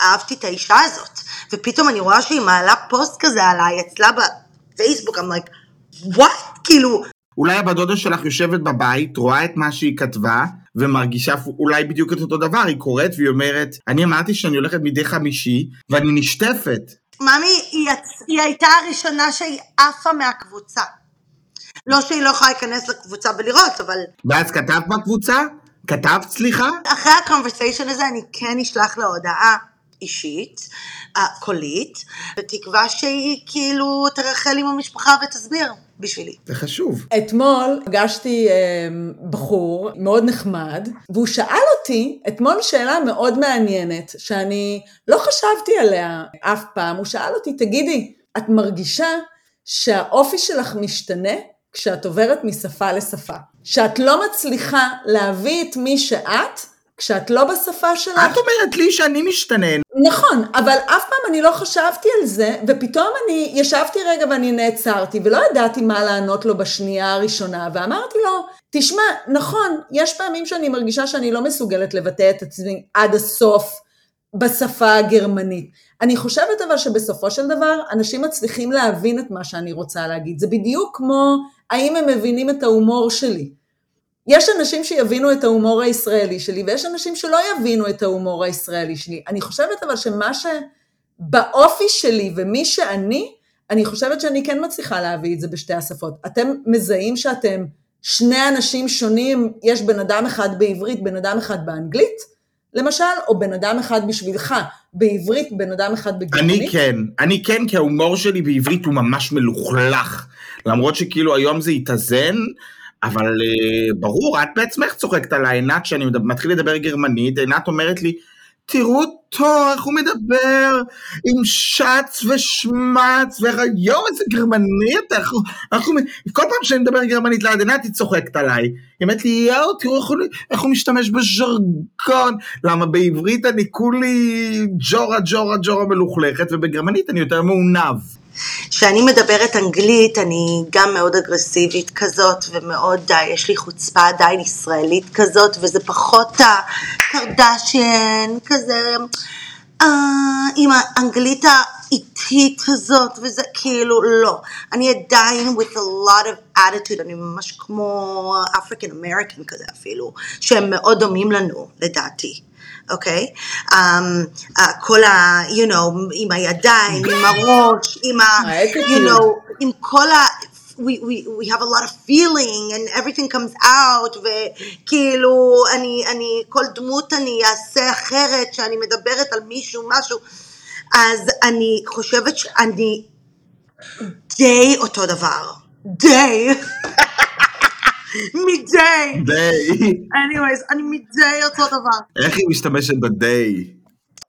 אהבתי את האישה הזאת, ופתאום אני רואה שהיא מעלה פוסט כזה עליי אצלה בפייסבוק, I'm like, what? כאילו, אולי הבת דודה שלך יושבת בבית, רואה את מה שהיא כתבה, ומרגישה אולי בדיוק את אותו דבר, היא קוראת והיא אומרת, אני אמרתי שאני הולכת מדי חמישי, ואני נשטפת. ממי, היא. היא הייתה הראשונה שהיא עפה מהקבוצה. לא שהיא לא יכולה להיכנס לקבוצה ולראות, אבל ואז כתבת בקבוצה? כתבת סליחה? אחרי ה conversation הזה אני כן אשלח לה הודעה אישית, אה, קולית, בתקווה שהיא כאילו תרחל עם המשפחה ותסביר בשבילי. זה חשוב. אתמול פגשתי אה, בחור מאוד נחמד, והוא שאל אותי אתמול שאלה מאוד מעניינת, שאני לא חשבתי עליה אף פעם. הוא שאל אותי, תגידי, את מרגישה שהאופי שלך משתנה כשאת עוברת משפה לשפה? שאת לא מצליחה להביא את מי שאת כשאת לא בשפה שלך? את אומרת לי שאני משתנה. נכון, אבל אף פעם אני לא חשבתי על זה, ופתאום אני ישבתי רגע ואני נעצרתי, ולא ידעתי מה לענות לו בשנייה הראשונה, ואמרתי לו, תשמע, נכון, יש פעמים שאני מרגישה שאני לא מסוגלת לבטא את עצמי עד הסוף בשפה הגרמנית. אני חושבת אבל שבסופו של דבר, אנשים מצליחים להבין את מה שאני רוצה להגיד. זה בדיוק כמו, האם הם מבינים את ההומור שלי. יש אנשים שיבינו את ההומור הישראלי שלי, ויש אנשים שלא יבינו את ההומור הישראלי שלי. אני חושבת אבל שמה שבאופי שלי ומי שאני, אני חושבת שאני כן מצליחה להביא את זה בשתי השפות. אתם מזהים שאתם שני אנשים שונים, יש בן אדם אחד בעברית, בן אדם אחד באנגלית, למשל, או בן אדם אחד בשבילך בעברית, בן אדם אחד בגרמנית? אני כן, אני כן, כי ההומור שלי בעברית הוא ממש מלוכלך. למרות שכאילו היום זה התאזן, אבל uh, ברור, את בעצמך צוחקת עליי, עינת, שאני מדבר, מתחיל לדבר גרמנית, עינת אומרת לי, תראו אותו, איך הוא מדבר, עם שץ ושמץ, ויואו, איזה גרמני אתה, איך הוא, איך הוא, כל פעם שאני מדבר גרמנית ליד עינת, היא צוחקת עליי. היא אומרת לי, יואו, תראו איך הוא, איך הוא משתמש בז'רגון, למה בעברית אני כולי ג'ורה ג'ורה ג'ורה מלוכלכת, ובגרמנית אני יותר מעונב. כשאני מדברת אנגלית אני גם מאוד אגרסיבית כזאת ומאוד די, יש לי חוצפה עדיין ישראלית כזאת וזה פחות הקרדשיין כזה אה, עם האנגלית האיטית הזאת וזה כאילו לא. אני עדיין with a lot of attitude, אני ממש כמו אפריקן אמריקן כזה אפילו, שהם מאוד דומים לנו לדעתי. אוקיי? Okay? Um, uh, כל ה... you know, עם הידיים, עם הראש, עם ה... you know, עם כל ה... We, we, we have a lot of feeling and everything comes out וכאילו אני, אני, כל דמות אני אעשה אחרת שאני מדברת על מישהו, משהו אז אני חושבת שאני די אותו דבר, די [laughs] מדי. די. anyways, אני מדי אותו דבר. איך היא משתמשת בדי?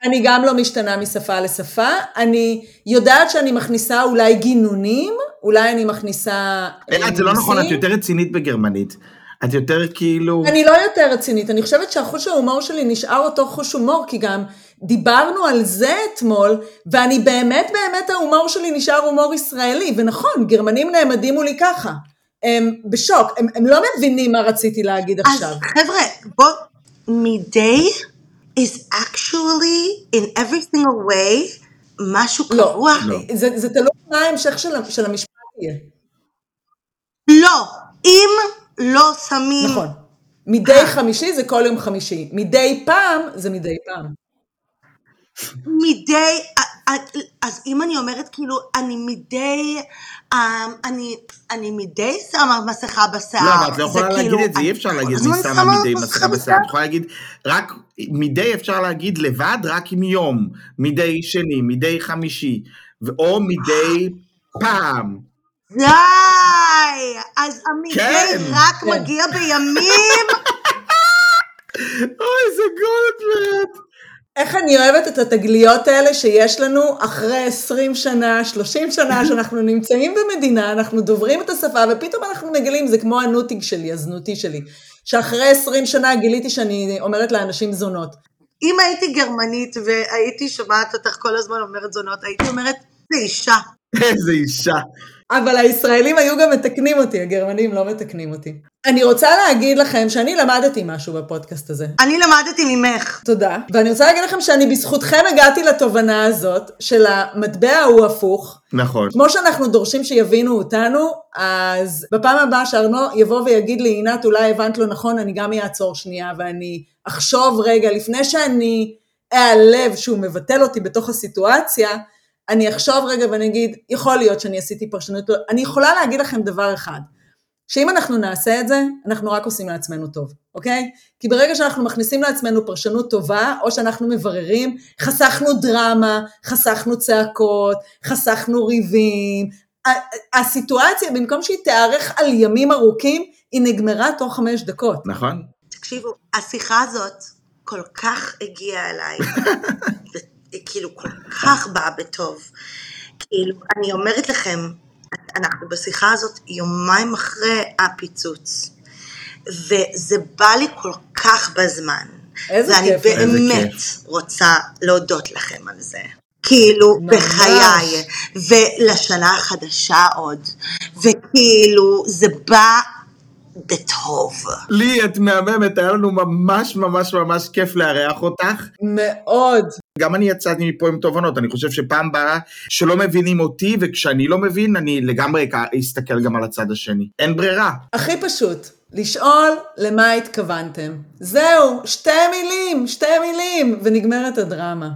אני גם לא משתנה משפה לשפה, אני יודעת שאני מכניסה אולי גינונים, אולי אני מכניסה... אלעד, זה לא נכון, את יותר רצינית בגרמנית. את יותר כאילו... אני לא יותר רצינית, אני חושבת שהחוש ההומור שלי נשאר אותו חוש הומור, כי גם דיברנו על זה אתמול, ואני באמת באמת ההומור שלי נשאר הומור ישראלי, ונכון, גרמנים נעמדים מולי ככה. הם בשוק, הם, הם לא מבינים מה רציתי להגיד עכשיו. אז חבר'ה, בוא, מדי is actually in every single way משהו לא, קבוע. זה, זה תלוי מה ההמשך של, של המשפט יהיה. לא, אם לא שמים... נכון. מדי חמישי זה כל יום חמישי. מדי פעם זה מדי פעם. מדי, אז אם אני אומרת כאילו, אני מדי, אה, אני, אני מדי שמה מסכה בשיער. לא, אבל את לא יכולה זה להגיד כאילו, את זה, אי אפשר אני להגיד מי שמה מדי מסכה בשיער. את יכולה להגיד, רק מדי אפשר להגיד לבד רק עם יום, מדי שני, מדי חמישי, או מדי פעם. די! אז המדי כן, רק כן. מגיע בימים? [laughs] אוי, זה גולדברט. איך אני אוהבת את התגליות האלה שיש לנו אחרי 20 שנה, 30 שנה [laughs] שאנחנו נמצאים במדינה, אנחנו דוברים את השפה ופתאום אנחנו מגלים, זה כמו הנוטיג שלי, הזנותי שלי, שאחרי 20 שנה גיליתי שאני אומרת לאנשים זונות. אם הייתי גרמנית והייתי שומעת אותך כל הזמן אומרת זונות, הייתי אומרת, זה אישה. [laughs] איזה אישה. אבל הישראלים היו גם מתקנים אותי, הגרמנים לא מתקנים אותי. אני רוצה להגיד לכם שאני למדתי משהו בפודקאסט הזה. אני למדתי ממך. תודה. ואני רוצה להגיד לכם שאני בזכותכם הגעתי לתובנה הזאת של המטבע הוא הפוך. נכון. כמו שאנחנו דורשים שיבינו אותנו, אז בפעם הבאה שארנו יבוא ויגיד לי, עינת, אולי הבנת לא נכון, אני גם אעצור שנייה ואני אחשוב רגע, לפני שאני אעלב שהוא מבטל אותי בתוך הסיטואציה, אני אחשוב רגע ואני אגיד, יכול להיות שאני עשיתי פרשנות, לא- אני יכולה להגיד לכם דבר אחד, שאם אנחנו נעשה את זה, אנחנו רק עושים לעצמנו טוב, אוקיי? כי ברגע שאנחנו מכניסים לעצמנו פרשנות טובה, או שאנחנו מבררים, חסכנו דרמה, חסכנו צעקות, חסכנו ריבים, ה- הסיטואציה, במקום שהיא תארך על ימים ארוכים, היא נגמרה תוך חמש דקות. נכון? תקשיבו, השיחה הזאת כל כך הגיעה אליי, [laughs] כאילו כל כך באה בטוב. כאילו, אני אומרת לכם, אנחנו בשיחה הזאת יומיים אחרי הפיצוץ, וזה בא לי כל כך בזמן. איזה ואני כיף. איזה באמת כיף. רוצה להודות לכם על זה. כאילו, ממש. בחיי, ולשנה החדשה עוד, וכאילו, זה בא בטוב. לי את מהממת, היה לנו ממש ממש ממש כיף לארח אותך. מאוד. גם אני יצאתי מפה עם תובנות, אני חושב שפעם באה שלא מבינים אותי, וכשאני לא מבין, אני לגמרי אסתכל גם על הצד השני. אין ברירה. הכי פשוט, לשאול למה התכוונתם. זהו, שתי מילים, שתי מילים, ונגמרת הדרמה.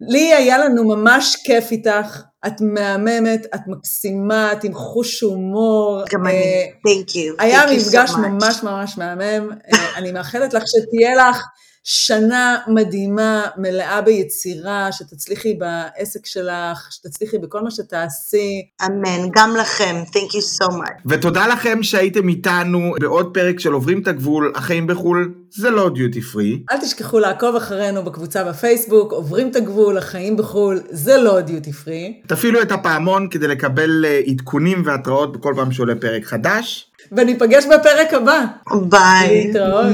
לי היה לנו ממש כיף איתך, את מהממת, את מקסימה, את עם חוש הומור. גם אה, אני, thank you. היה מפגש. ממש ממש מהמם, אה, אני מאחלת לך שתהיה לך שנה מדהימה, מלאה ביצירה, שתצליחי בעסק שלך, שתצליחי בכל מה שתעשי. אמן, גם לכם, thank you so much. ותודה לכם שהייתם איתנו בעוד פרק של עוברים את הגבול, החיים בחו"ל, זה לא דיוטי פרי. אל תשכחו לעקוב אחרינו בקבוצה בפייסבוק, עוברים את הגבול, החיים בחו"ל, זה לא דיוטי פרי. תפעילו את הפעמון כדי לקבל אה, עדכונים והתראות בכל פעם שעולה פרק חדש. וניפגש בפרק הבא. ביי. להתראות.